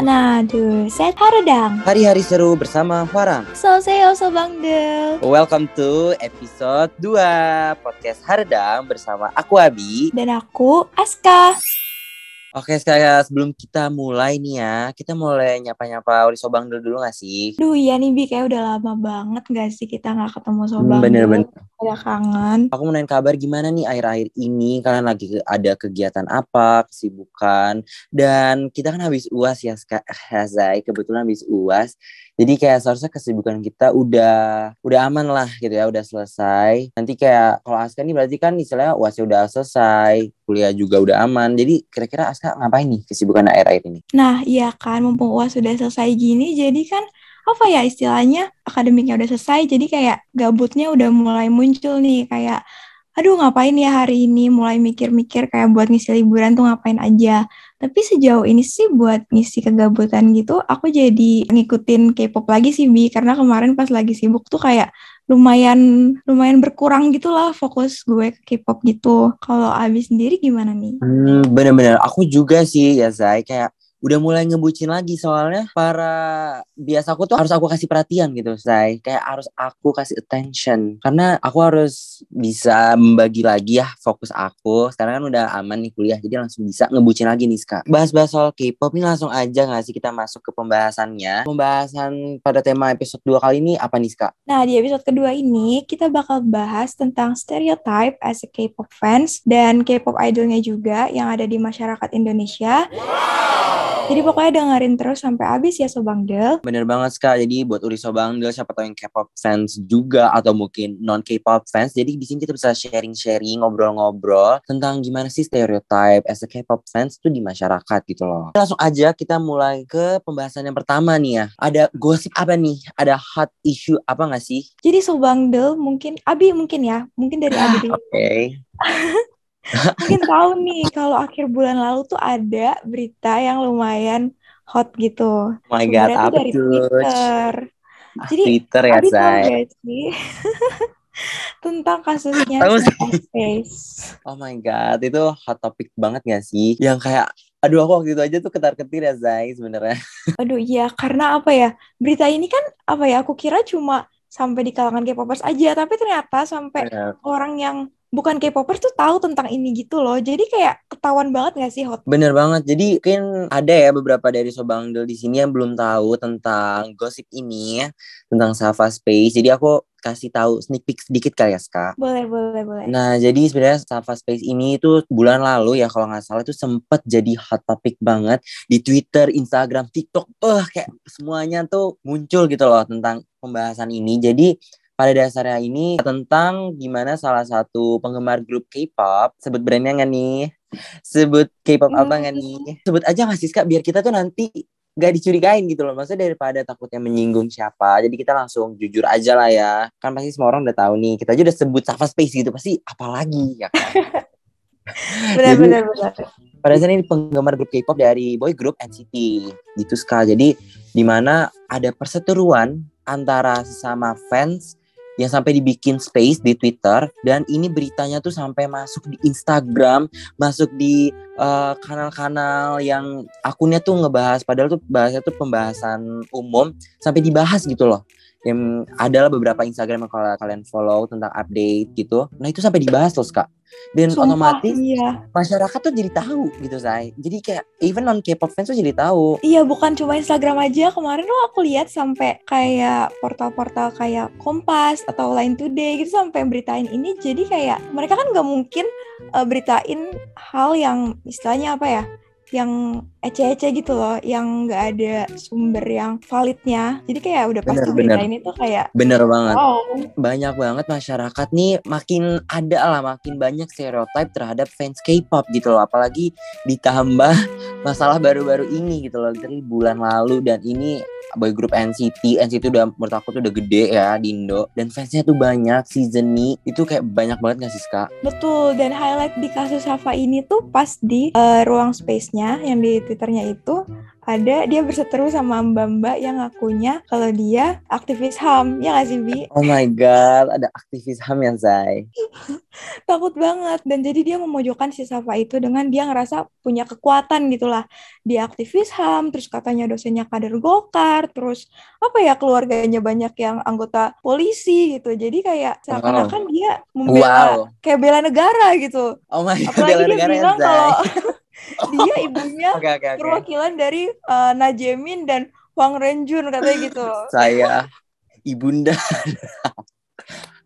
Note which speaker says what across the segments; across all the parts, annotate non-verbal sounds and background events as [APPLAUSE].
Speaker 1: Kanadu, set haredang.
Speaker 2: Hari-hari seru bersama Farang.
Speaker 1: So, saya Bang Del.
Speaker 2: Welcome to episode 2 podcast Haredang bersama aku Abi.
Speaker 1: Dan aku Aska.
Speaker 2: Oke, sekali sebelum kita mulai nih ya, kita mulai nyapa-nyapa Uri Sobang dulu, dulu gak sih?
Speaker 1: Duh iya nih Bi, kayak udah lama banget gak sih kita gak ketemu
Speaker 2: Hmm,
Speaker 1: Sobang
Speaker 2: Bener-bener.
Speaker 1: Udah kangen.
Speaker 2: Aku mau nanya kabar gimana nih akhir-akhir ini? Kalian lagi ada kegiatan apa, kesibukan? Dan kita kan habis uas ya, Ska- Zai. Kebetulan habis uas. Jadi kayak seharusnya kesibukan kita udah udah aman lah gitu ya, udah selesai. Nanti kayak kalau Aska nih berarti kan istilahnya uasnya udah selesai, kuliah juga udah aman. Jadi kira-kira Aska ngapain nih kesibukan akhir-akhir ini?
Speaker 1: Nah iya kan, mumpung UAS sudah selesai gini, jadi kan apa ya istilahnya akademiknya udah selesai, jadi kayak gabutnya udah mulai muncul nih, kayak aduh ngapain ya hari ini, mulai mikir-mikir kayak buat ngisi liburan tuh ngapain aja. Tapi sejauh ini sih buat ngisi kegabutan gitu, aku jadi ngikutin K-pop lagi sih Bi, karena kemarin pas lagi sibuk tuh kayak lumayan lumayan berkurang gitu lah fokus gue ke K-pop gitu. Kalau Abi sendiri gimana nih?
Speaker 2: Hmm, bener-bener. Aku juga sih ya, Zai. Kayak udah mulai ngebucin lagi soalnya para biasa aku tuh harus aku kasih perhatian gitu, Zai. Kayak harus aku kasih attention. Karena aku harus bisa membagi lagi ya fokus aku. Sekarang kan udah aman nih kuliah, jadi langsung bisa ngebucin lagi nih, Ska. Bahas-bahas soal K-pop nih langsung aja gak sih kita masuk ke pembahasannya. Pembahasan pada tema episode 2 kali ini apa nih, Ska?
Speaker 1: Nah, di episode kedua ini kita bakal bahas tentang stereotype as a K-pop fans dan K-pop idolnya juga yang ada di masyarakat Indonesia. Jadi pokoknya dengerin terus sampai habis ya Sobang Del.
Speaker 2: Bener banget Ska, jadi buat Uri Sobangdel siapa tahu yang K-pop fans juga atau mungkin non K-pop fans, jadi di sini kita bisa sharing-sharing, ngobrol-ngobrol tentang gimana sih stereotype as a K-pop fans itu di masyarakat gitu loh. Langsung aja kita mulai ke pembahasan yang pertama nih ya. Ada gosip apa nih? Ada hot issue apa nggak sih?
Speaker 1: Jadi Sobang Del mungkin, Abi mungkin ya, mungkin dari Abi dulu.
Speaker 2: Oke. [LAUGHS]
Speaker 1: Mungkin tahu nih kalau akhir bulan lalu tuh ada berita yang lumayan hot gitu.
Speaker 2: Oh my god,
Speaker 1: Sebenarnya
Speaker 2: apa
Speaker 1: dari
Speaker 2: tuh?
Speaker 1: Twitter.
Speaker 2: Ah,
Speaker 1: Jadi,
Speaker 2: Twitter ya, Zai. [LAUGHS]
Speaker 1: tentang kasusnya Space?
Speaker 2: Oh my god, itu hot topic banget gak sih? Yang kayak, aduh aku waktu itu aja tuh ketar-ketir ya Zai sebenarnya. [LAUGHS]
Speaker 1: Aduh iya, karena apa ya? Berita ini kan apa ya? Aku kira cuma sampai di kalangan K-popers aja, tapi ternyata sampai
Speaker 2: Bener.
Speaker 1: orang yang bukan K-popers tuh tahu tentang ini gitu loh. Jadi kayak ketahuan banget gak sih hot?
Speaker 2: Bener banget. Jadi mungkin ada ya beberapa dari Sobangdel di sini yang belum tahu tentang gosip ini tentang Safa Space. Jadi aku kasih tahu sneak peek sedikit kali ya, Ska.
Speaker 1: Boleh, boleh, boleh.
Speaker 2: Nah, jadi sebenarnya Safa Space ini itu bulan lalu ya kalau nggak salah itu sempet jadi hot topic banget di Twitter, Instagram, TikTok. Eh, kayak semuanya tuh muncul gitu loh tentang pembahasan ini. Jadi pada dasarnya ini tentang gimana salah satu penggemar grup K-pop, sebut brandnya nggak nih? Sebut K-pop apa nggak nih? Sebut aja sih, Kak? Biar kita tuh nanti gak dicurigain gitu loh. Maksudnya daripada takutnya menyinggung siapa. Jadi kita langsung jujur aja lah ya. Kan pasti semua orang udah tahu nih. Kita aja udah sebut Safa Space gitu. Pasti apalagi ya kan? [LAUGHS]
Speaker 1: Benar,
Speaker 2: Jadi-
Speaker 1: benar, benar.
Speaker 2: pada dasarnya ini penggemar grup K-pop dari boy group NCT gitu sekali. Jadi di mana ada perseteruan antara sesama fans yang sampai dibikin space di Twitter dan ini beritanya tuh sampai masuk di Instagram, masuk di eh, kanal-kanal yang akunnya tuh ngebahas padahal tuh bahasnya tuh pembahasan umum sampai dibahas gitu loh. Yang adalah beberapa Instagram yang kalau kalian follow tentang update gitu. Nah, itu sampai dibahas loh, Kak. Dan
Speaker 1: Sumpah,
Speaker 2: otomatis
Speaker 1: iya.
Speaker 2: masyarakat tuh jadi tahu gitu say jadi kayak even non K-pop fans tuh jadi tahu
Speaker 1: Iya, bukan cuma Instagram aja. Kemarin tuh aku lihat sampai kayak portal-portal kayak Kompas atau Line Today gitu sampai beritain ini. Jadi kayak mereka kan nggak mungkin eh, beritain hal yang istilahnya apa ya? Yang ece-ece gitu loh, yang nggak ada sumber yang validnya. Jadi kayak udah pasti
Speaker 2: Bener,
Speaker 1: berita
Speaker 2: bener.
Speaker 1: ini tuh kayak
Speaker 2: bener banget
Speaker 1: wow.
Speaker 2: banyak banget masyarakat nih makin ada lah makin banyak stereotype terhadap fans K-pop gitu loh apalagi ditambah masalah baru-baru ini gitu loh dari bulan lalu dan ini boy group NCT NCT udah menurut aku tuh udah gede ya di Indo. Dan fansnya tuh banyak season nih itu kayak banyak banget gak sih Kak?
Speaker 1: Betul, dan highlight di kasus Safa ini tuh pas di eh, ruang space-nya yang di Twitternya itu ada dia berseteru sama mbak-mbak yang ngakunya kalau dia aktivis HAM. Ya nggak sih, Bi?
Speaker 2: Oh my God, ada aktivis HAM ya, Zai? [LAUGHS]
Speaker 1: Takut banget. Dan jadi dia memojokkan si Safa itu dengan dia ngerasa punya kekuatan gitu lah. Dia aktivis HAM, terus katanya dosennya kader Gokar, terus apa ya keluarganya banyak yang anggota polisi gitu. Jadi kayak seakan-akan dia membela
Speaker 2: Wow.
Speaker 1: kayak bela negara gitu.
Speaker 2: Oh my [LAUGHS] God,
Speaker 1: Apalagi
Speaker 2: bela
Speaker 1: dia
Speaker 2: negara ya,
Speaker 1: bilang kalau dia ibunya
Speaker 2: Oke, oke, oke.
Speaker 1: perwakilan dari eh, Najemin dan Wang Renjun katanya gitu.
Speaker 2: Saya ibunda.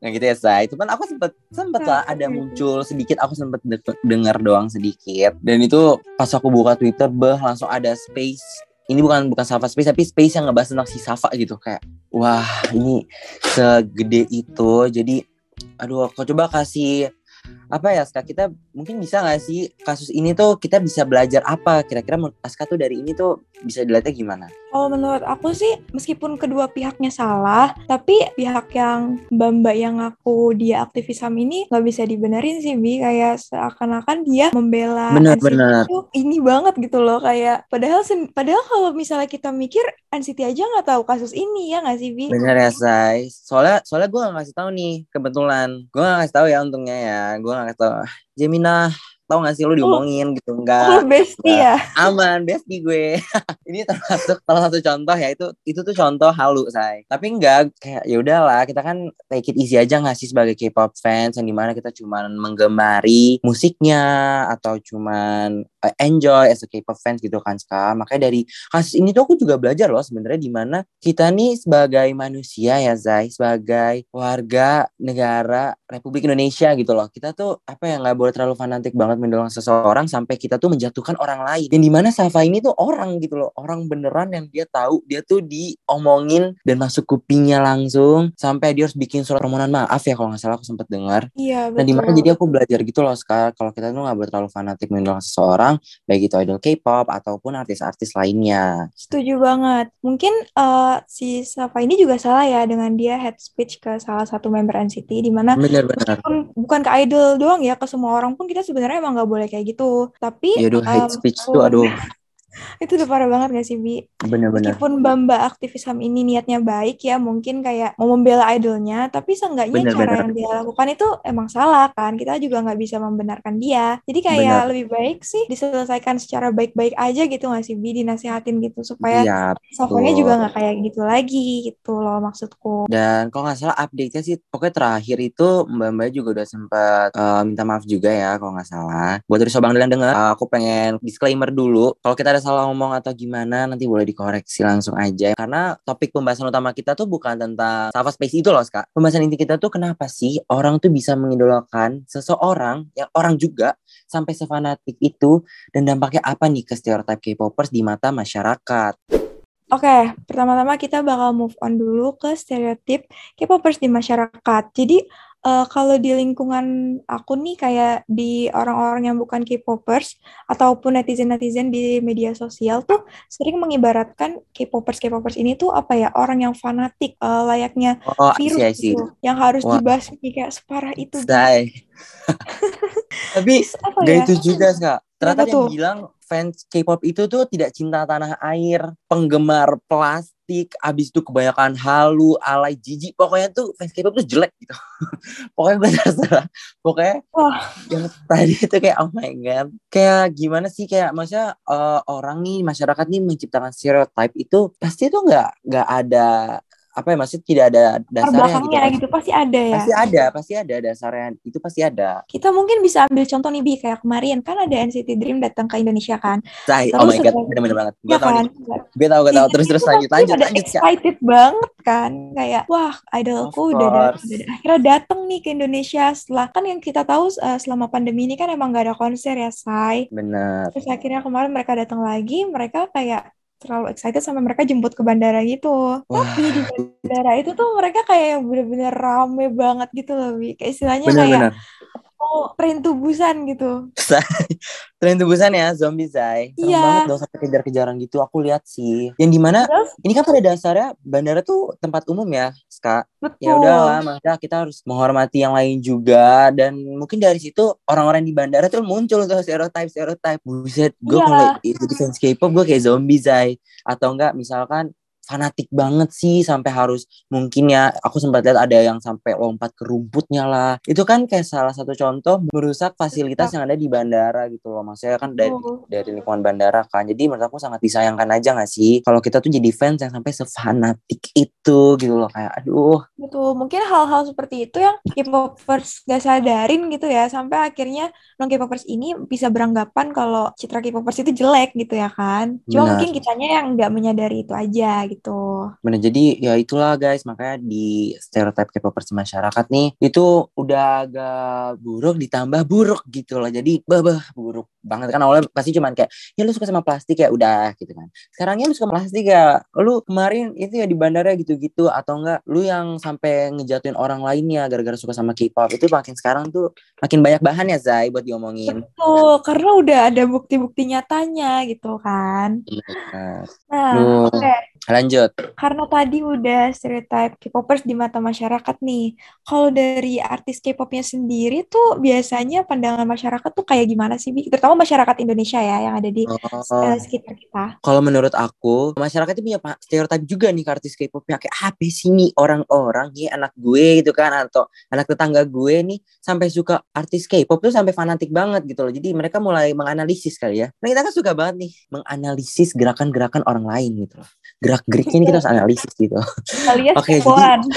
Speaker 2: Nah gitu ya, Say. Cuman aku sempet sempet lah ada muncul sedikit, aku sempet de- dengar doang sedikit. Dan itu pas aku buka Twitter, beh langsung ada space. Ini bukan bukan Safa Space, tapi space yang ngebahas tentang si Safa gitu. Kayak, wah ini segede itu. Jadi, aduh, kau coba kasih apa ya Aska kita mungkin bisa nggak sih kasus ini tuh kita bisa belajar apa kira-kira Aska tuh dari ini tuh bisa dilihatnya gimana
Speaker 1: Kalau menurut aku sih, meskipun kedua pihaknya salah, tapi pihak yang mbak-mbak yang ngaku dia aktivis HAM ini nggak bisa dibenerin sih, Bi. Kayak seakan-akan dia membela
Speaker 2: Benar, benar.
Speaker 1: itu ini banget gitu loh. Kayak padahal padahal kalau misalnya kita mikir NCT aja nggak tahu kasus ini ya nggak sih, Bi?
Speaker 2: Bener ya, Say. Soalnya soalnya gue gak ngasih tahu nih, kebetulan. Gue gak ngasih tahu ya untungnya ya. Gue "Ah, Jemina, tau gak sih lu diomongin gitu?
Speaker 1: Oh,
Speaker 2: Enggak.
Speaker 1: bestie ya.
Speaker 2: Aman, bestie gue. [LAUGHS] Ini termasuk salah satu contoh ya. Itu itu tuh contoh halu, Say. Tapi enggak, kayak ya udahlah, kita kan take it easy aja gak sih sebagai K-pop fans yang di mana kita cuman menggemari musiknya atau cuman eh, enjoy as a K-pop fans gitu kan, Ska. Makanya dari kasus ini tuh aku juga belajar loh sebenarnya di mana kita nih sebagai manusia ya Zai sebagai warga negara Republik Indonesia gitu loh kita tuh apa ya nggak boleh terlalu fanatik banget mendorong seseorang sampai kita tuh menjatuhkan orang lain dan di mana Safa ini tuh orang gitu loh orang beneran yang dia tahu dia tuh diomongin dan masuk kupingnya langsung sampai dia harus bikin surat permohonan maaf ya kalau nggak salah aku sempat dengar
Speaker 1: Iya,
Speaker 2: dan di mana
Speaker 1: betul.
Speaker 2: jadi aku belajar gitu loh sekarang kalau kita tuh nggak boleh terlalu fanatik mendorong seseorang baik itu idol K-pop ataupun artis-artis lainnya
Speaker 1: Setuju banget. Mungkin eh, si Safa ini juga salah ya dengan dia head speech ke salah satu member NCT di mana
Speaker 2: bener-bener
Speaker 1: meskipun bukan ke idol doang ya ke semua orang pun kita sebenarnya emang nggak boleh kayak gitu. Tapi
Speaker 2: ya aduh hate
Speaker 1: em,
Speaker 2: speech tuh aduh
Speaker 1: itu udah parah banget gak sih Bi?
Speaker 2: bener-bener
Speaker 1: Meskipun Mbak-mbak aktivis HAM ini niatnya baik ya, mungkin kayak mau membela idolnya, tapi seenggaknya
Speaker 2: Bener,
Speaker 1: cara
Speaker 2: bener.
Speaker 1: yang dia lakukan itu emang salah kan. Kita juga nggak bisa membenarkan dia. Jadi kayak
Speaker 2: Bener.
Speaker 1: lebih baik sih diselesaikan secara baik-baik aja gitu nggak sih Bi? Dinasihatin gitu supaya Safanya
Speaker 2: betul.
Speaker 1: juga nggak kayak gitu lagi gitu loh maksudku.
Speaker 2: Dan kalau nggak salah update-nya sih, pokoknya terakhir itu Mbak Mbak juga udah sempat eh, minta maaf juga ya kalau nggak salah. Buat dari Sobang yang denger, eh, aku pengen disclaimer dulu. Kalau kita ada salah ngomong atau gimana, nanti boleh dikoreksi langsung aja. Karena topik pembahasan utama kita tuh bukan tentang Safa Space itu loh, Kak. Pembahasan inti kita tuh kenapa sih orang tuh bisa mengidolakan seseorang yang orang juga sampai sefanatik itu dan dampaknya apa nih ke stereotype K-popers di mata masyarakat.
Speaker 1: Oke, pertama-tama kita bakal move on dulu ke stereotip K-popers di masyarakat. Jadi eh, kalau di lingkungan aku nih kayak di orang-orang yang bukan K-popers ataupun netizen-netizen di media sosial tuh sering mengibaratkan K-popers K-popers ini tuh apa ya orang yang fanatik eh, layaknya
Speaker 2: Oh,
Speaker 1: virus
Speaker 2: I see, I see.
Speaker 1: gitu yang harus dibasmi kayak separah itu. [LAUGHS]
Speaker 2: Tapi Gak
Speaker 1: ya?
Speaker 2: itu juga, Kak. Ternyata
Speaker 1: Kenapa
Speaker 2: yang
Speaker 1: tuh?
Speaker 2: bilang fans K-pop itu tuh tidak cinta tanah air, penggemar plastik, abis itu kebanyakan halu, alay, jijik. Pokoknya tuh fans K-pop tuh jelek gitu. [LAUGHS] Pokoknya gue [LAUGHS] terserah. Pokoknya
Speaker 1: Wah.
Speaker 2: yang tadi itu kayak oh my god. Kayak gimana sih kayak maksudnya eh, orang nih masyarakat nih menciptakan stereotype itu pasti tuh nggak nggak ada apa ya maksudnya tidak ada dasarnya gitu. kan.
Speaker 1: gitu pasti ada ya.
Speaker 2: Pasti ada, pasti ada dasarnya. Itu pasti ada.
Speaker 1: Kita mungkin bisa ambil contoh nih Bi kayak kemarin kan ada NCT Dream datang ke Indonesia kan.
Speaker 2: Say,
Speaker 1: Terus
Speaker 2: oh my god, bener-bener banget. Gue
Speaker 1: Ya
Speaker 2: tau
Speaker 1: kan?
Speaker 2: Gue tau, gue tau.
Speaker 1: Iya,
Speaker 2: Terus terus lanjut, lanjut, lanjut.
Speaker 1: Excited banget kan kayak wah idolku udah, udah akhirnya datang nih ke Indonesia setelah kan yang kita tahu uh, selama pandemi ini kan emang gak ada konser ya say
Speaker 2: Bener.
Speaker 1: terus akhirnya kemarin mereka datang lagi mereka kayak terlalu excited sampai mereka jemput ke bandara gitu. Tapi di bandara itu tuh mereka kayak yang bener-bener rame banget gitu loh kayak istilahnya
Speaker 2: Bener,
Speaker 1: kayak
Speaker 2: bener.
Speaker 1: Mau tren tubusan gitu. [LAUGHS]
Speaker 2: tren tubusan ya zombie Zai. Serem
Speaker 1: Iya.
Speaker 2: banget dong sampai kejar-kejaran gitu. Aku lihat sih. Yang di mana
Speaker 1: Terus
Speaker 2: ini kan pada dasarnya bandara tuh tempat umum ya, Ska.
Speaker 1: betul.
Speaker 2: Ya udahlah, maka kita harus menghormati yang lain juga dan mungkin dari situ orang-orang di bandara tuh muncul tuh stereotype stereotype. Buset, gue
Speaker 1: Iya.
Speaker 2: kalau jadi fans K-pop gue kayak zombie Zai. Atau enggak misalkan fanatik banget sih sampai harus mungkin ya aku sempat lihat ada yang sampai lompat ke rumputnya lah. Itu kan kayak salah satu contoh merusak fasilitas yang ada di bandara gitu loh. Maksudnya kan dari dari lingkungan bandara kan. Jadi menurut aku sangat disayangkan aja gak sih? Kalau kita tuh jadi fans yang sampai sefanatik itu gitu loh. Kayak aduh.
Speaker 1: Betul, mungkin hal-hal seperti itu yang K-popers gak sadarin gitu ya, sampai akhirnya non K-popers ini bisa beranggapan kalau citra K-popers itu jelek gitu ya kan. Cuma
Speaker 2: Benar.
Speaker 1: mungkin kitanya yang nggak menyadari itu aja gitu.
Speaker 2: Bener, jadi ya itulah guys, makanya di stereotip K-popers masyarakat nih, itu udah agak buruk ditambah buruk gitu loh. Jadi bah, bah buruk banget kan awalnya pasti cuman kayak, ya lu suka sama plastik ya udah gitu kan. Sekarang ya lu suka plastik ya, lu kemarin itu ya di bandara gitu-gitu atau enggak lu yang sampai ngejatuhin orang lainnya gara-gara suka sama K-pop itu makin sekarang tuh makin banyak bahan ya Zai buat diomongin.
Speaker 1: Betul, karena udah ada bukti-bukti nyatanya gitu kan.
Speaker 2: Nah,
Speaker 1: Nah, oke.
Speaker 2: lanjut.
Speaker 1: Karena tadi udah stereotype K-popers di mata masyarakat nih. Kalau dari artis K-popnya sendiri tuh biasanya pandangan masyarakat tuh kayak gimana sih, Bi? Terutama masyarakat Indonesia ya yang ada di
Speaker 2: Oh.
Speaker 1: eh, sekitar kita.
Speaker 2: Kalau menurut aku, masyarakat itu punya stereotip juga nih ke artis K-pop yang kayak apa sih nih orang-orang nih anak gue gitu kan atau anak tetangga gue nih sampai suka artis K-pop tuh sampai fanatik banget gitu loh. Jadi mereka mulai menganalisis kali ya. Nah kita kan suka banget nih menganalisis gerakan-gerakan orang lain gitu loh. Gerak-geriknya ini kita harus analisis gitu. [LAUGHS] Oke, jadi-
Speaker 1: kepoan. [LAUGHS]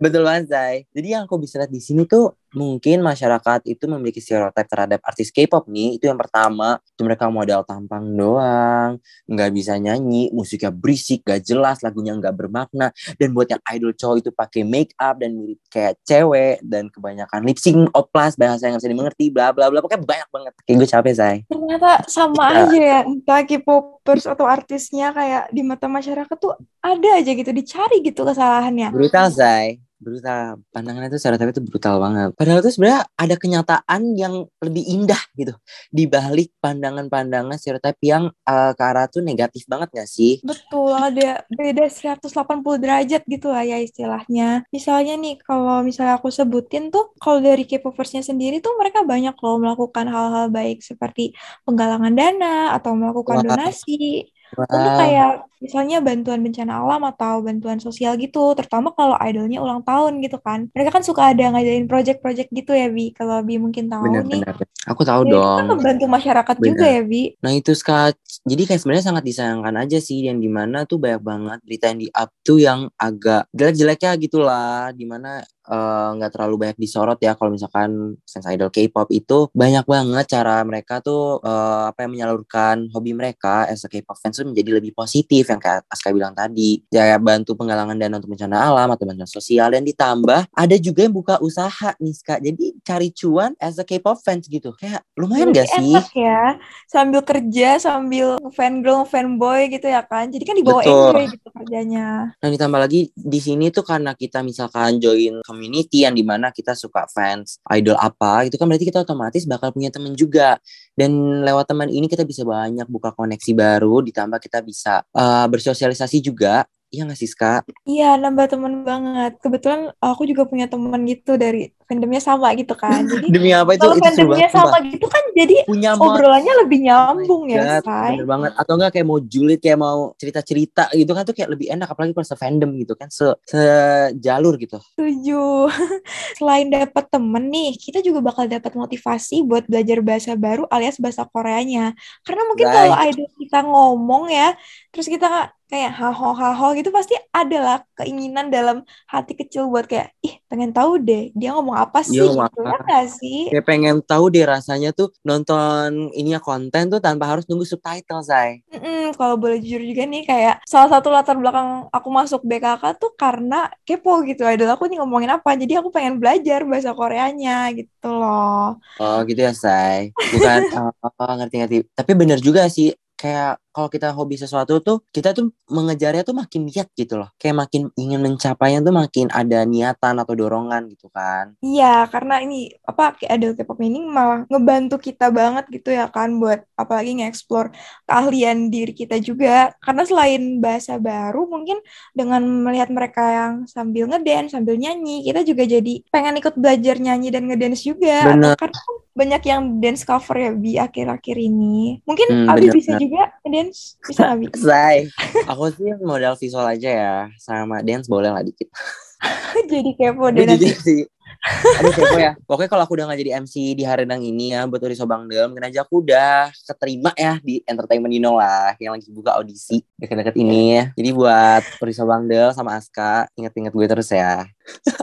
Speaker 2: Betul banget, Zai. Jadi yang aku bisa lihat di sini tuh mungkin masyarakat itu memiliki stereotip terhadap artis K-pop nih. Itu yang pertama, itu mereka modal tampang doang, nggak bisa nyanyi, musiknya berisik, gak jelas, lagunya nggak bermakna. Dan buat yang idol cowok itu pakai make up dan mirip kayak cewek dan kebanyakan lip sync, oplas, bahasa yang nggak bisa dimengerti, bla bla bla. Pokoknya banyak banget. Kayak gue capek, Zai.
Speaker 1: Ternyata sama
Speaker 2: Iya.
Speaker 1: aja ya, entah K-popers atau artisnya kayak di mata masyarakat tuh ada aja gitu, dicari gitu kesalahannya.
Speaker 2: Brutal, Zai. Brutal. Pandangannya itu stereotip itu brutal banget. Padahal itu sebenarnya ada kenyataan yang lebih indah gitu. Di balik pandangan-pandangan stereotip yang eh, ke arah tuh negatif banget gak sih?
Speaker 1: Betul, ada beda 180 derajat gitu lah ya istilahnya. Misalnya nih, kalau misalnya aku sebutin tuh, kalau dari K-popersnya sendiri tuh mereka banyak loh melakukan hal-hal baik seperti penggalangan dana atau melakukan
Speaker 2: Wah.
Speaker 1: donasi. Untuk
Speaker 2: Wah,
Speaker 1: kayak misalnya bantuan bencana alam atau bantuan sosial gitu, terutama kalau idolnya ulang tahun gitu kan. Mereka kan suka ada ngadain project-project gitu ya, Bi. Kalau Bi mungkin tahu nih.
Speaker 2: benar-benar. Aku tahu
Speaker 1: Ya, itu kan
Speaker 2: dong.
Speaker 1: membantu masyarakat juga
Speaker 2: Benar.
Speaker 1: ya, Bi.
Speaker 2: Nah itu Ska, jadi kayak sebenarnya sangat disayangkan aja sih yang di mana tuh banyak banget berita yang di up tuh yang agak jelek-jeleknya gitulah, di mana eh, nggak terlalu banyak disorot ya kalau misalkan fans idol K-pop itu banyak banget cara mereka tuh eh, apa yang menyalurkan hobi mereka as a K-pop fans tuh menjadi lebih positif yang kayak Aska bilang tadi, ya bantu penggalangan dana untuk bencana alam atau bantuan sosial dan ditambah ada juga yang buka usaha nih Ska, jadi cari cuan as a K-pop fans gitu, kayak lumayan
Speaker 1: Berarti
Speaker 2: gak sih?
Speaker 1: enak ya, sambil kerja, sambil fan girl, fanboy gitu ya kan. Jadi kan dibawa
Speaker 2: Betul.
Speaker 1: enjoy gitu kerjanya.
Speaker 2: Nah ditambah lagi di sini tuh karena kita misalkan join community yang di mana kita suka fans idol apa gitu kan berarti kita otomatis bakal punya temen juga dan lewat teman ini kita bisa banyak buka koneksi baru ditambah kita bisa eh, bersosialisasi juga Iya gak sih Ska?
Speaker 1: Iya, nambah temen banget. Kebetulan aku juga punya temen gitu dari fandomnya sama gitu kan. Jadi [LAUGHS]
Speaker 2: Demi apa itu?
Speaker 1: kalau
Speaker 2: itu
Speaker 1: fandomnya sama
Speaker 2: sumpah.
Speaker 1: gitu kan jadi
Speaker 2: Punya
Speaker 1: obrolannya lebih
Speaker 2: Oh
Speaker 1: nyambung ya,
Speaker 2: God,
Speaker 1: Say.
Speaker 2: bener banget atau enggak kayak mau julid kayak mau cerita-cerita gitu kan tuh kayak lebih enak apalagi kalau se-fandom gitu kan se sejalur gitu
Speaker 1: Setuju. [LAUGHS] Selain dapat temen nih, kita juga bakal dapat motivasi buat belajar bahasa baru alias bahasa Koreanya. Karena mungkin
Speaker 2: Right.
Speaker 1: kalau idol kita ngomong ya, terus kita kayak haho haho gitu pasti adalah keinginan dalam hati kecil buat kayak ih pengen tahu deh dia ngomong apa sih
Speaker 2: Dia ngomong
Speaker 1: gitu
Speaker 2: apa.
Speaker 1: ya sih?
Speaker 2: kayak pengen tahu deh rasanya tuh nonton ininya konten tuh tanpa harus nunggu subtitle say
Speaker 1: Mm-mm, kalau boleh jujur juga nih kayak salah satu latar belakang aku masuk BKK tuh karena kepo gitu idol aku nih ngomongin apa jadi aku pengen belajar bahasa Koreanya gitu loh.
Speaker 2: Oh gitu ya say Bukan [LAUGHS] oh, ngerti-ngerti Tapi bener juga sih kayak kalau kita hobi sesuatu tuh kita tuh mengejarnya tuh makin niat gitu loh kayak makin ingin mencapainya tuh makin ada niatan atau dorongan gitu kan
Speaker 1: Iya, karena ini apa kayak ada K-pop ini malah ngebantu kita banget gitu ya kan buat apalagi nge-explore keahlian diri kita juga. Karena selain bahasa baru, mungkin dengan melihat mereka yang sambil ngedance, sambil nyanyi, kita juga jadi pengen ikut belajar nyanyi dan ngedance juga.
Speaker 2: Bener.
Speaker 1: Karena kan banyak yang dance cover ya bi akhir-akhir ini. Mungkin
Speaker 2: Hmm,
Speaker 1: Abi
Speaker 2: bener,
Speaker 1: bisa
Speaker 2: bener.
Speaker 1: juga ngedance, bisa nggak Bi?
Speaker 2: Say, [LAUGHS] aku sih modal visual aja ya. Sama dance boleh lah dikit. [LAUGHS]
Speaker 1: Jadi kepo deh nanti. [LAUGHS]
Speaker 2: Aduh kepo ya. Pokoknya kalau aku udah gak jadi MC di hari Renang ini ya Buat Uri Sobangdel Mungkin aja aku udah keterima ya Di entertainment know lah Yang lagi buka audisi Deket-deket ini ya. Jadi buat Uri Sobangdel sama Aska Ingat-ingat gue terus ya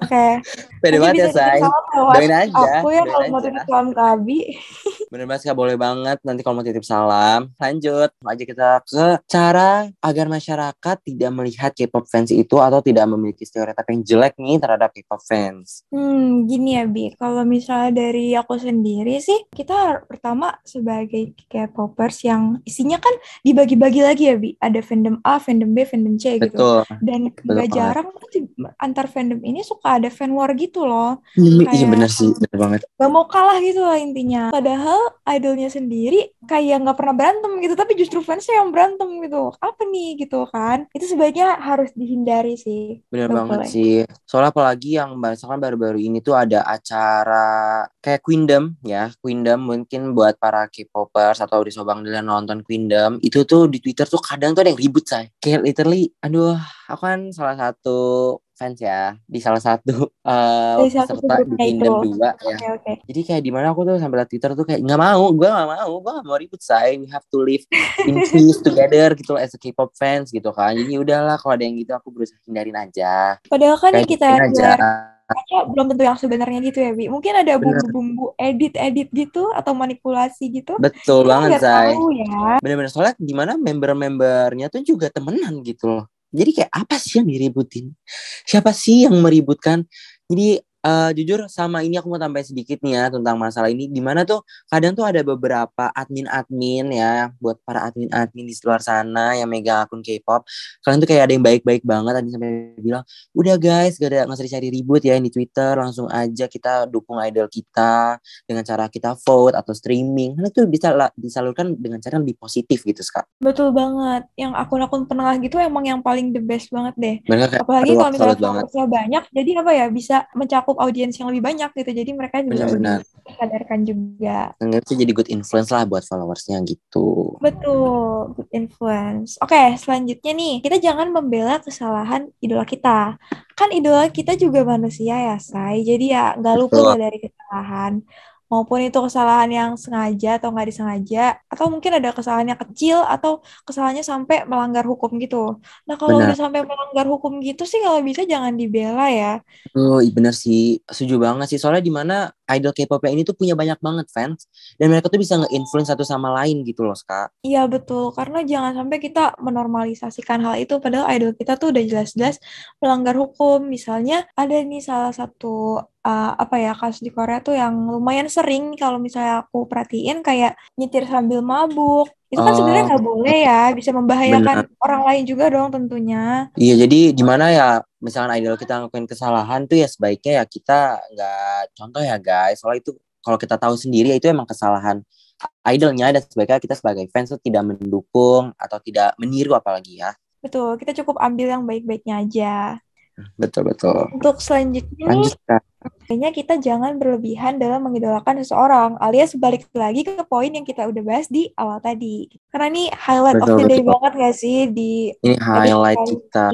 Speaker 1: Oke.
Speaker 2: Pede banget ya say
Speaker 1: lewat
Speaker 2: Doain aja
Speaker 1: Aku ya kalau mau titip salam ke Abi. [LAUGHS]
Speaker 2: Bener banget Kak, boleh banget. Nanti kalau mau titip salam, lanjut. Aja kita ke cara agar masyarakat tidak melihat K-pop fans itu atau tidak memiliki stereotip yang jelek nih terhadap K-pop fans.
Speaker 1: Hmm, gini ya, Bi. Kalau misalnya dari aku sendiri sih, kita pertama sebagai K-popers yang isinya kan dibagi-bagi lagi ya, Bi. Ada fandom A, fandom B, fandom C gitu.
Speaker 2: Betul.
Speaker 1: Dan
Speaker 2: Betul
Speaker 1: gak
Speaker 2: banget.
Speaker 1: jarang antar fandom ini suka ada fan war gitu loh.
Speaker 2: Iya
Speaker 1: Kayak-
Speaker 2: bener sih, bener banget.
Speaker 1: Gak mau kalah gitu lah intinya. Padahal idolnya sendiri kayak nggak pernah berantem gitu, tapi justru fansnya yang berantem gitu. Apa nih gitu kan? Itu sebaiknya harus dihindari sih.
Speaker 2: Bener banget sih. Soalnya apalagi yang misalkan baru-baru ini tuh ada acara kayak Queendom ya. Queendom mungkin buat para K-popers atau di Sobang nonton Queendom. Itu tuh di Twitter tuh kadang tuh ada yang ribut say. Kayak literally, aduh aku kan salah satu fans ya. Di salah satu eh
Speaker 1: Dari satu
Speaker 2: peserta di Queendom
Speaker 1: itu.
Speaker 2: 2 ya.
Speaker 1: Oke oke.
Speaker 2: Jadi kayak di mana aku tuh sampai liat Twitter tuh kayak nggak mau, gue nggak mau, gue nggak mau ribut say. We have to live in [LAUGHS] peace together gitu loh as a K-pop fans gitu kan. Jadi udahlah kalau ada yang gitu aku berusaha hindarin aja.
Speaker 1: Padahal kan
Speaker 2: Kayak
Speaker 1: kita
Speaker 2: aja.
Speaker 1: kaca belum tentu yang sebenarnya gitu ya, Bi. Mungkin ada bumbu-bumbu edit-edit gitu atau manipulasi gitu.
Speaker 2: Betul
Speaker 1: Kita
Speaker 2: banget
Speaker 1: tahu ya.
Speaker 2: Bener-bener soalnya di mana member-membernya tuh juga temenan gitu loh. Jadi kayak apa sih yang diributin? Siapa sih yang meributkan? Jadi eh, jujur sama ini aku mau tambahin sedikit nih ya tentang masalah ini. Di mana tuh kadang tuh ada beberapa admin-admin ya buat para admin-admin di luar sana yang megang akun K-pop. Kalian tuh kayak ada yang baik-baik banget. Tadi sampai bilang, udah guys, gak ada nggak usah dicari ribut ya di Twitter. Langsung aja kita dukung idol kita dengan cara kita vote atau streaming. Karena itu bisa disalurkan dengan cara yang lebih positif gitu Kak.
Speaker 1: Betul banget. Yang akun-akun penengah gitu emang yang paling the best banget deh.
Speaker 2: Mereka
Speaker 1: Apalagi kalau misalnya
Speaker 2: banget.
Speaker 1: banyak, jadi apa ya bisa mencakup audiens yang lebih banyak gitu. Jadi mereka juga
Speaker 2: Benar-benar.
Speaker 1: lebih sadarkan juga.
Speaker 2: Itu jadi good influence lah buat followersnya gitu.
Speaker 1: Betul, good influence. Oke, selanjutnya nih, kita jangan membela kesalahan idola kita. Kan idola kita juga manusia ya, Say. Jadi ya nggak luput dari kesalahan. Maupun itu kesalahan yang sengaja atau nggak disengaja. Atau mungkin ada kesalahan yang kecil atau kesalahannya sampai melanggar hukum gitu. Nah, kalau
Speaker 2: Benar.
Speaker 1: udah sampai melanggar hukum gitu sih kalau bisa jangan dibela ya.
Speaker 2: Oh, iya bener sih. Setuju banget sih. Soalnya di mana idol K-pop ini tuh punya banyak banget fans. Dan mereka tuh bisa nge-influence satu sama lain gitu loh, Kak.
Speaker 1: Iya betul, karena jangan sampai kita menormalisasikan hal itu padahal idol kita tuh udah jelas-jelas melanggar hukum. Misalnya ada nih salah satu uh, apa ya kasus di Korea tuh yang lumayan sering kalau misalnya aku perhatiin kayak nyetir sambil mabuk. Itu kan sebenarnya
Speaker 2: Oh,
Speaker 1: nggak boleh ya, bisa membahayakan
Speaker 2: bener.
Speaker 1: orang lain juga dong tentunya.
Speaker 2: Iya, jadi di mana ya misalkan idol kita ngelakuin kesalahan tuh ya sebaiknya ya kita nggak contoh ya guys. Soalnya itu kalau kita tahu sendiri ya itu emang kesalahan idolnya dan sebaiknya kita sebagai fans tuh tidak mendukung atau tidak meniru apalagi ya.
Speaker 1: Betul, kita cukup ambil yang baik-baiknya aja.
Speaker 2: Betul betul.
Speaker 1: Untuk selanjutnya
Speaker 2: Lanjut.
Speaker 1: Kayaknya kita jangan berlebihan dalam mengidolakan seseorang, alias balik lagi ke poin yang kita udah bahas di awal tadi. Karena ini highlight of
Speaker 2: Betul,
Speaker 1: the day
Speaker 2: betul.
Speaker 1: banget gak sih di
Speaker 2: Ini highlight kita.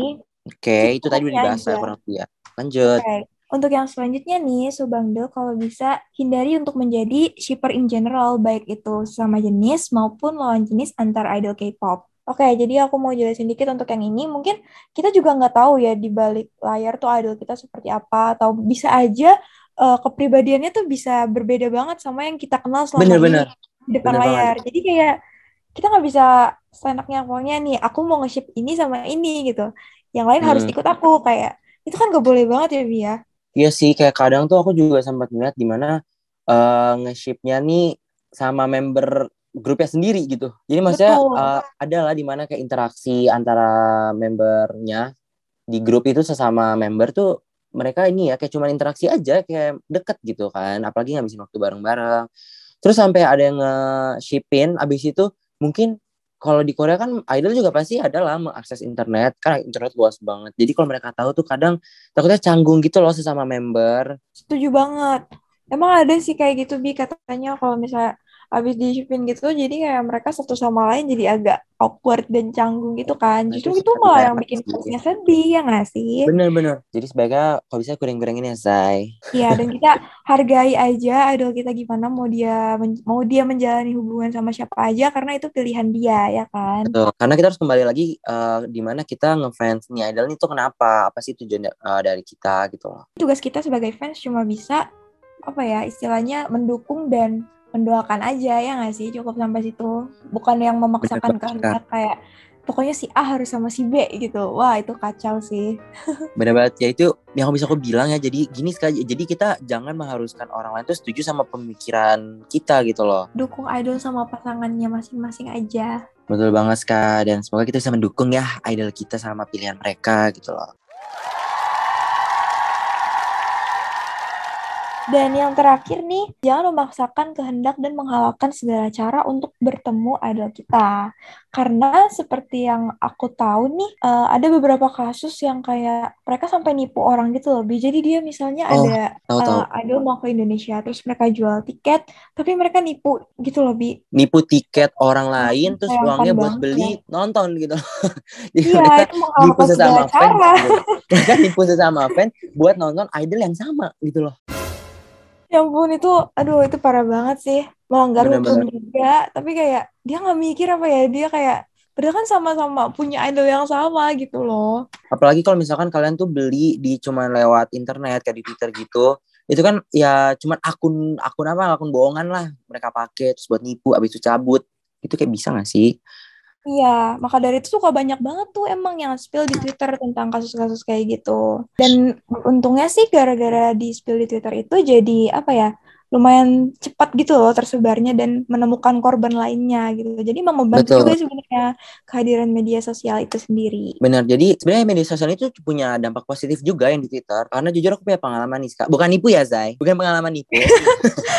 Speaker 2: Oke, itu tadi udah dibahas ya kurang lebih ya. Lanjut.
Speaker 1: Oke. Untuk yang selanjutnya nih, Subangdel kalau bisa hindari untuk menjadi shipper in general, baik itu sama jenis maupun lawan jenis antar idol K-pop. Oke, jadi aku mau jelasin dikit untuk yang ini. Mungkin kita juga nggak tahu ya di balik layar tuh idol kita seperti apa, atau bisa aja eh, kepribadiannya tuh bisa berbeda banget sama yang kita kenal selama
Speaker 2: Bener-bener.
Speaker 1: ini di depan
Speaker 2: Bener
Speaker 1: layar. Jadi kayak kita nggak bisa seenaknya pokoknya nih, aku mau nge-ship ini sama ini gitu. Yang lain harus
Speaker 2: Hmm.
Speaker 1: ikut aku kayak itu kan gak boleh banget ya Bi ya.
Speaker 2: Iya sih, kayak kadang tuh aku juga sempat ngeliat di mana eh nge-shipnya nih sama member grupnya sendiri gitu. Jadi maksudnya
Speaker 1: Betul.
Speaker 2: uh, ada lah di mana kayak interaksi antara membernya di grup itu sesama member tuh mereka ini ya kayak cuman interaksi aja kayak deket gitu kan. Apalagi ngabisin waktu bareng-bareng. Terus sampai ada yang nge-shipin abis itu mungkin kalau di Korea kan idol juga pasti ada lah mengakses internet karena internet luas banget. Jadi kalau mereka tahu tuh kadang takutnya canggung gitu loh sesama member.
Speaker 1: Setuju banget. Emang ada sih kayak gitu Bi katanya kalau misalnya habis di shipin gitu jadi kayak mereka satu sama lain jadi agak awkward dan canggung gitu kan
Speaker 2: Nah,
Speaker 1: justru
Speaker 2: itu
Speaker 1: itu malah yang bikin hatinya sedih ya nggak sih
Speaker 2: Bener-bener. Jadi sebaiknya kalau bisa kuring-kuringin ya, Say.
Speaker 1: Iya dan kita hargai aja idol kita gimana mau dia men- mau dia menjalani hubungan sama siapa aja karena itu pilihan dia ya kan
Speaker 2: Betul. Karena kita harus kembali lagi eh, di mana kita ngefans nih idol nih tuh kenapa? Apa sih tujuan eh, dari kita gitu loh.
Speaker 1: tugas kita sebagai fans cuma bisa apa ya istilahnya mendukung dan mendoakan aja ya nggak sih cukup sampai situ bukan yang memaksakan kehendak kayak pokoknya si A harus sama si B gitu wah itu kacau sih [LAUGHS]
Speaker 2: Bener banget ya itu yang bisa aku bilang ya. Jadi gini sekali. Jadi kita jangan mengharuskan orang lain tuh setuju sama pemikiran kita gitu loh.
Speaker 1: dukung idol sama pasangannya masing-masing aja
Speaker 2: Betul banget Ska. Dan semoga kita bisa mendukung ya idol kita sama pilihan mereka gitu loh.
Speaker 1: Dan yang terakhir nih, jangan memaksakan kehendak dan menghalalkan segala cara untuk bertemu idol kita. Karena seperti yang aku tahu nih, eh, ada beberapa kasus yang kayak mereka sampai nipu orang gitu loh. Bi. Jadi dia misalnya
Speaker 2: Oh,
Speaker 1: ada
Speaker 2: Tahu-tahu.
Speaker 1: eh, idol mau ke Indonesia, terus mereka jual tiket, tapi mereka nipu gitu loh, Bi.
Speaker 2: nipu tiket orang lain terus
Speaker 1: Sayangkan
Speaker 2: uangnya buat beli nonton gitu. [LAUGHS]
Speaker 1: Iya, itu
Speaker 2: nipu
Speaker 1: menghalalkan
Speaker 2: sesama
Speaker 1: segala cara.
Speaker 2: gitu. Mereka nipu sesama fans buat nonton idol yang sama gitu loh.
Speaker 1: Ya ampun, itu, aduh, itu parah banget sih. Melanggar hukum
Speaker 2: Bener-bener.
Speaker 1: juga, tapi kayak dia nggak mikir apa ya, dia kayak, padahal kan sama-sama punya idol yang sama gitu loh.
Speaker 2: Apalagi kalau misalkan kalian tuh beli di cuman lewat internet kayak di Twitter gitu. Itu kan ya cuman akun akun apa akun bohongan lah mereka pakai terus buat nipu abis itu cabut. Itu kayak bisa gak sih?
Speaker 1: Iya, maka dari itu suka banyak banget tuh emang yang spill di Twitter tentang kasus-kasus kayak gitu. Dan untungnya sih gara-gara di spill di Twitter itu jadi apa ya, lumayan cepat gitu loh tersebarnya dan menemukan korban lainnya gitu. Jadi memang membantu
Speaker 2: Betul.
Speaker 1: juga sebenarnya kehadiran media sosial itu sendiri.
Speaker 2: Benar. Jadi sebenarnya media sosial itu punya dampak positif juga yang di Twitter. Karena jujur aku punya pengalaman nih, Kak. Bukan nipu ya, Zai. Bukan pengalaman nipu. [LAUGHS]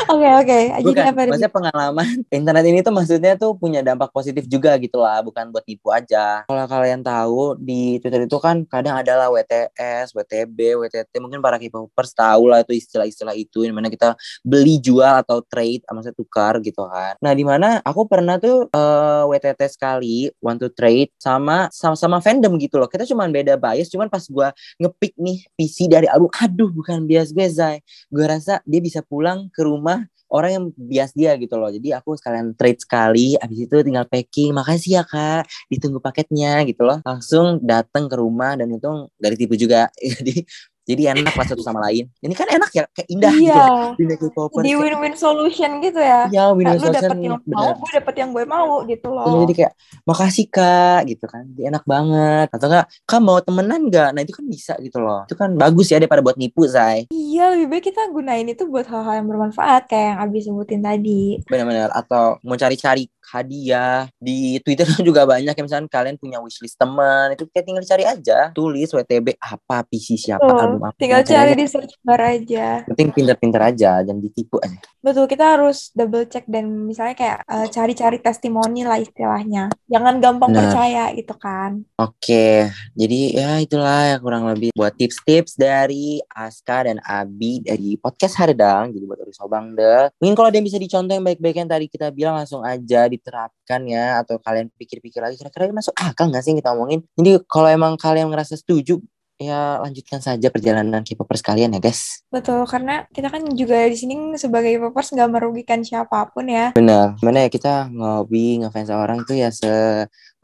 Speaker 1: Oke, oke. Jadi
Speaker 2: Bukan,
Speaker 1: apa
Speaker 2: maksudnya pengalaman [LAUGHS] internet ini tuh maksudnya tuh punya dampak positif juga gitu lah, bukan buat nipu aja. Kalau kalian tahu di Twitter itu kan kadang adalah WTS, WTB, WTT, mungkin para K-popers tahu lah itu istilah-istilah itu, yang mana kita beli, jual atau trade, maksudnya tukar gitu kan. Nah di mana aku pernah tuh eh, WTT sekali, want to trade sama sama-sama fandom gitu loh. Kita cuman beda bias, cuman pas gua ngepick nih PC dari album, aduh bukan bias gue Zai. Gue rasa dia bisa pulang ke rumah orang yang bias dia gitu loh. Jadi aku sekalian trade sekali, habis itu tinggal packing. Makasih ya kak, ditunggu paketnya gitu loh. Langsung datang ke rumah dan itu dari tipu juga. [LAUGHS] Jadi jadi enak lah satu sama lain. Ini kan enak ya, kayak indah gitu.
Speaker 1: Iya,
Speaker 2: Dunia K-popers
Speaker 1: di win-win solution gitu ya.
Speaker 2: ya win
Speaker 1: Kayak lu dapet yang mau,
Speaker 2: bener.
Speaker 1: gue dapet yang gue mau gitu loh.
Speaker 2: Iya, jadi kayak makasih kak gitu kan Dia enak banget atau enggak kak mau temenan nggak nah itu kan bisa gitu loh itu kan bagus ya daripada buat nipu say
Speaker 1: Iya, lebih baik kita gunain itu buat hal-hal yang bermanfaat kayak yang Abi sebutin tadi.
Speaker 2: benar-benar atau mau cari-cari hadiah di Twitter [LAUGHS] juga banyak ya misalnya kalian punya wishlist teman itu kayak tinggal cari aja tulis WTB apa PC siapa
Speaker 1: Betul.
Speaker 2: album apa
Speaker 1: Tinggal
Speaker 2: cari aja.
Speaker 1: di search bar aja.
Speaker 2: penting pinter-pinter aja jangan ditipu aja
Speaker 1: Betul, kita harus double check dan misalnya kayak eh, cari-cari testimoni lah istilahnya. Jangan gampang
Speaker 2: Benar.
Speaker 1: percaya gitu kan.
Speaker 2: Oke, jadi ya itulah ya kurang lebih buat tips-tips dari Aska dan Abi dari podcast Hardang. Jadi buat Uri Sobang deh. Mungkin kalau ada yang bisa dicontoh yang baik-baik yang tadi kita bilang langsung aja diterapkan ya. Atau kalian pikir-pikir lagi kira-kira ini masuk akal nggak sih yang kita omongin. Jadi kalau emang kalian ngerasa setuju, ya lanjutkan saja perjalanan K-popers kalian ya guys.
Speaker 1: Betul, karena kita kan juga di sini sebagai popers nggak merugikan siapa pun ya.
Speaker 2: Benar. Gimana ya kita ngobi, ngefans orang itu ya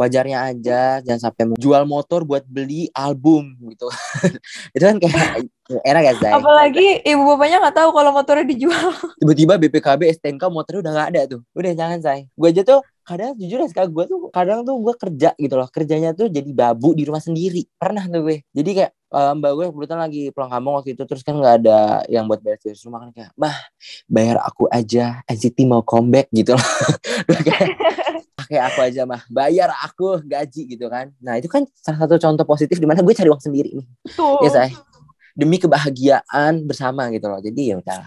Speaker 2: sewajarnya aja. Jangan sampai jual motor buat beli album gitu. [LAUGHS] itu kan kayak enak ya Zai?
Speaker 1: Apalagi ibu bapaknya nggak tahu kalau motornya dijual. [LAUGHS]
Speaker 2: tiba-tiba BPKB STNK motornya udah nggak ada tuh udah jangan say gue aja tuh kadang jujur ya sekarang gue tuh kadang tuh gue kerja gitu loh kerjanya tuh jadi babu di rumah sendiri pernah tuh gue jadi kayak uh, mbak gue kebetulan lagi pulang kampung waktu itu terus kan nggak ada yang buat bayar di rumah kan kayak mah bayar aku aja NCT mau comeback gitu loh [LAUGHS] kayak pakai aku aja mah. Bayar aku gaji gitu kan. Nah itu kan salah satu contoh positif di mana gue cari uang sendiri nih.
Speaker 1: Betul.
Speaker 2: ya. Saya demi kebahagiaan bersama gitu loh. Jadi ya udah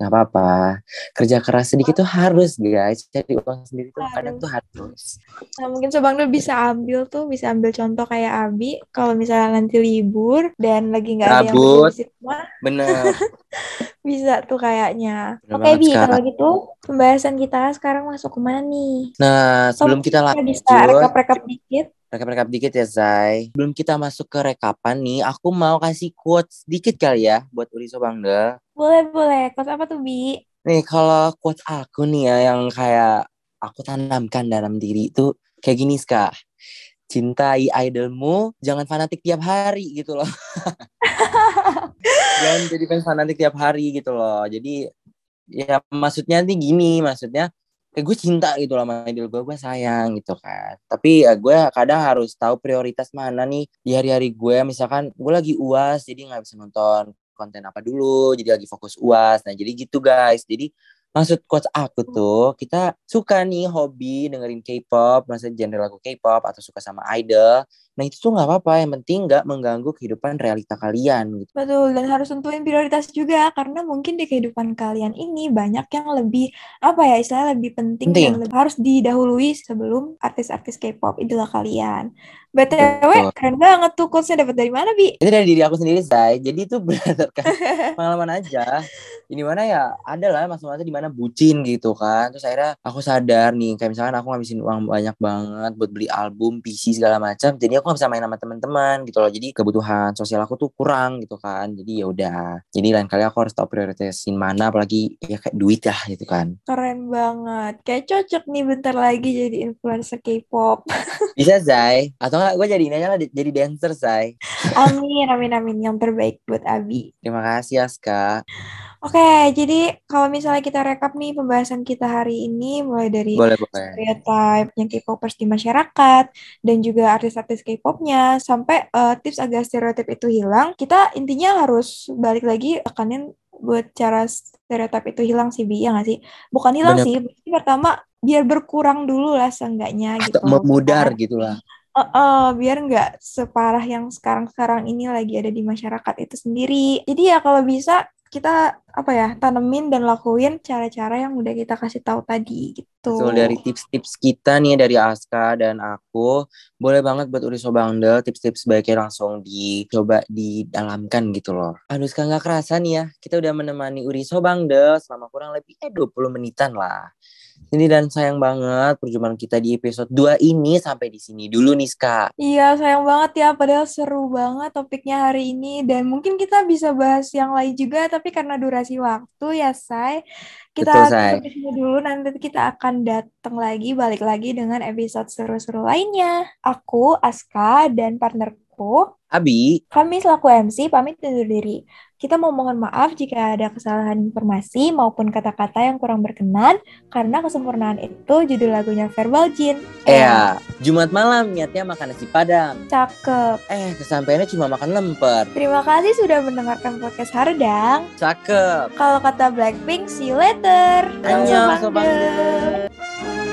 Speaker 2: nggak apa-apa. Kerja keras sedikit tuh harus guys. Cari uang sendiri tuh kadang tuh harus.
Speaker 1: Nah, mungkin Sobang tuh bisa ambil tuh, bisa ambil contoh kayak Abi. Kalau misalnya nanti libur dan lagi nggak ada yang bersih rumah,
Speaker 2: bener [LAUGHS]
Speaker 1: bisa tuh kayaknya. Oke,
Speaker 2: banget,
Speaker 1: Bi, kalau gitu pembahasan kita sekarang masuk ke mana nih?
Speaker 2: nah sebelum kita
Speaker 1: bisa
Speaker 2: lanjut
Speaker 1: rekap-rekap dikit.
Speaker 2: rekap-rekap dikit ya Zai sebelum kita masuk ke rekapan nih aku mau kasih quotes dikit kali ya buat Uri Sobangda
Speaker 1: Boleh, boleh. Kos apa tuh, Bi?
Speaker 2: nih kalau quotes aku nih ya yang kayak aku tanamkan dalam diri itu kayak gini Ska cintai idolmu jangan fanatik tiap hari gitu loh [LAUGHS] jangan jadi fans fanatik tiap hari gitu loh. Jadi ya maksudnya nih gini maksudnya kayak gue cinta gitu loh sama idol gue gue sayang gitu kan. Tapi ya gue kadang harus tahu prioritas mana nih di hari-hari gue. Misalkan gue lagi uas jadi nggak bisa nonton konten apa dulu jadi lagi fokus uas. Nah jadi gitu guys. Jadi maksud coach aku tuh kita suka nih hobi dengerin K-pop maksudnya genre lagu K-pop atau suka sama idol nah itu tuh nggak apa-apa yang penting nggak mengganggu kehidupan realita kalian gitu
Speaker 1: Betul, dan harus tentuin prioritas juga karena mungkin di kehidupan kalian ini banyak yang lebih apa ya istilahnya lebih penting,
Speaker 2: Penting.
Speaker 1: dan lebih harus didahului sebelum artis-artis K-pop idola kalian. BTW
Speaker 2: Betul.
Speaker 1: keren banget tuh quotesnya dapat dari mana, Bi?
Speaker 2: itu dari diri aku sendiri say jadi itu [LAUGHS] berdasarkan pengalaman aja ini mana ya ada lah masa-masa di mana bucin gitu kan terus akhirnya aku sadar nih kayak misalkan aku ngabisin uang banyak banget buat beli album PC segala macam jadi aku gak bisa main sama teman-teman gitu loh jadi kebutuhan sosial aku tuh kurang gitu kan jadi ya udah jadi lain kali aku harus tahu prioritasin mana apalagi ya kayak duit ya gitu kan
Speaker 1: Keren banget. Kayak cocok nih bentar lagi jadi influencer K-pop. [LAUGHS]
Speaker 2: bisa Zai atau enggak gue jadi ini aja lah jadi dancer Zai
Speaker 1: Amin, amin, amin. Yang terbaik buat Abi.
Speaker 2: terima kasih Aska
Speaker 1: Oke, jadi kalau misalnya kita rekap nih pembahasan kita hari ini mulai dari
Speaker 2: boleh boleh.
Speaker 1: stereotype-nya K-popers di masyarakat dan juga artis-artis K-popnya sampai eh, tips agar stereotip itu hilang kita intinya harus balik lagi tekanin buat cara stereotip itu hilang sih Bi ya nggak sih? Bukan hilang
Speaker 2: Bener.
Speaker 1: sih berarti pertama biar berkurang dulu lah seenggaknya gitu.
Speaker 2: Atau memudar gitu lah.
Speaker 1: Eh, eh, biar nggak separah yang sekarang-sekarang ini lagi ada di masyarakat itu sendiri. Jadi ya kalau bisa kita apa ya tanemin dan lakuin cara-cara yang udah kita kasih tahu tadi gitu
Speaker 2: Betul, dari tips-tips kita nih dari Aska dan aku boleh banget buat Uri Sobangdel tips-tips baiknya langsung dicoba didalamkan gitu loh. Aduh sekarang nggak kerasa nih ya kita udah menemani Uri Sobangdel selama kurang lebih eh 20 menitan lah. Ini dan sayang banget perjumpaan kita di episode 2 ini sampai di sini dulu nih Ska.
Speaker 1: Iya, sayang banget ya, padahal seru banget topiknya hari ini dan mungkin kita bisa bahas yang lain juga, tapi karena durasi waktu ya, Say, kita
Speaker 2: Betul, Say.
Speaker 1: sini dulu, nanti kita akan datang lagi, balik lagi dengan episode seru-seru lainnya. Aku, Aska, dan partnerku,
Speaker 2: Abi,
Speaker 1: kami selaku MC pamit undur diri. Kita mau mohon maaf jika ada kesalahan informasi maupun kata-kata yang kurang berkenan, karena kesempurnaan itu judul lagunya Verbal Jin.
Speaker 2: ya Jumat malam niatnya makan nasi padang.
Speaker 1: Cakep.
Speaker 2: Eh kesampaiannya cuma makan lemper.
Speaker 1: Terima kasih sudah mendengarkan podcast Hardang.
Speaker 2: Cakep.
Speaker 1: Kalau kata Blackpink, see you later.
Speaker 2: Annyeong,
Speaker 1: Sobat.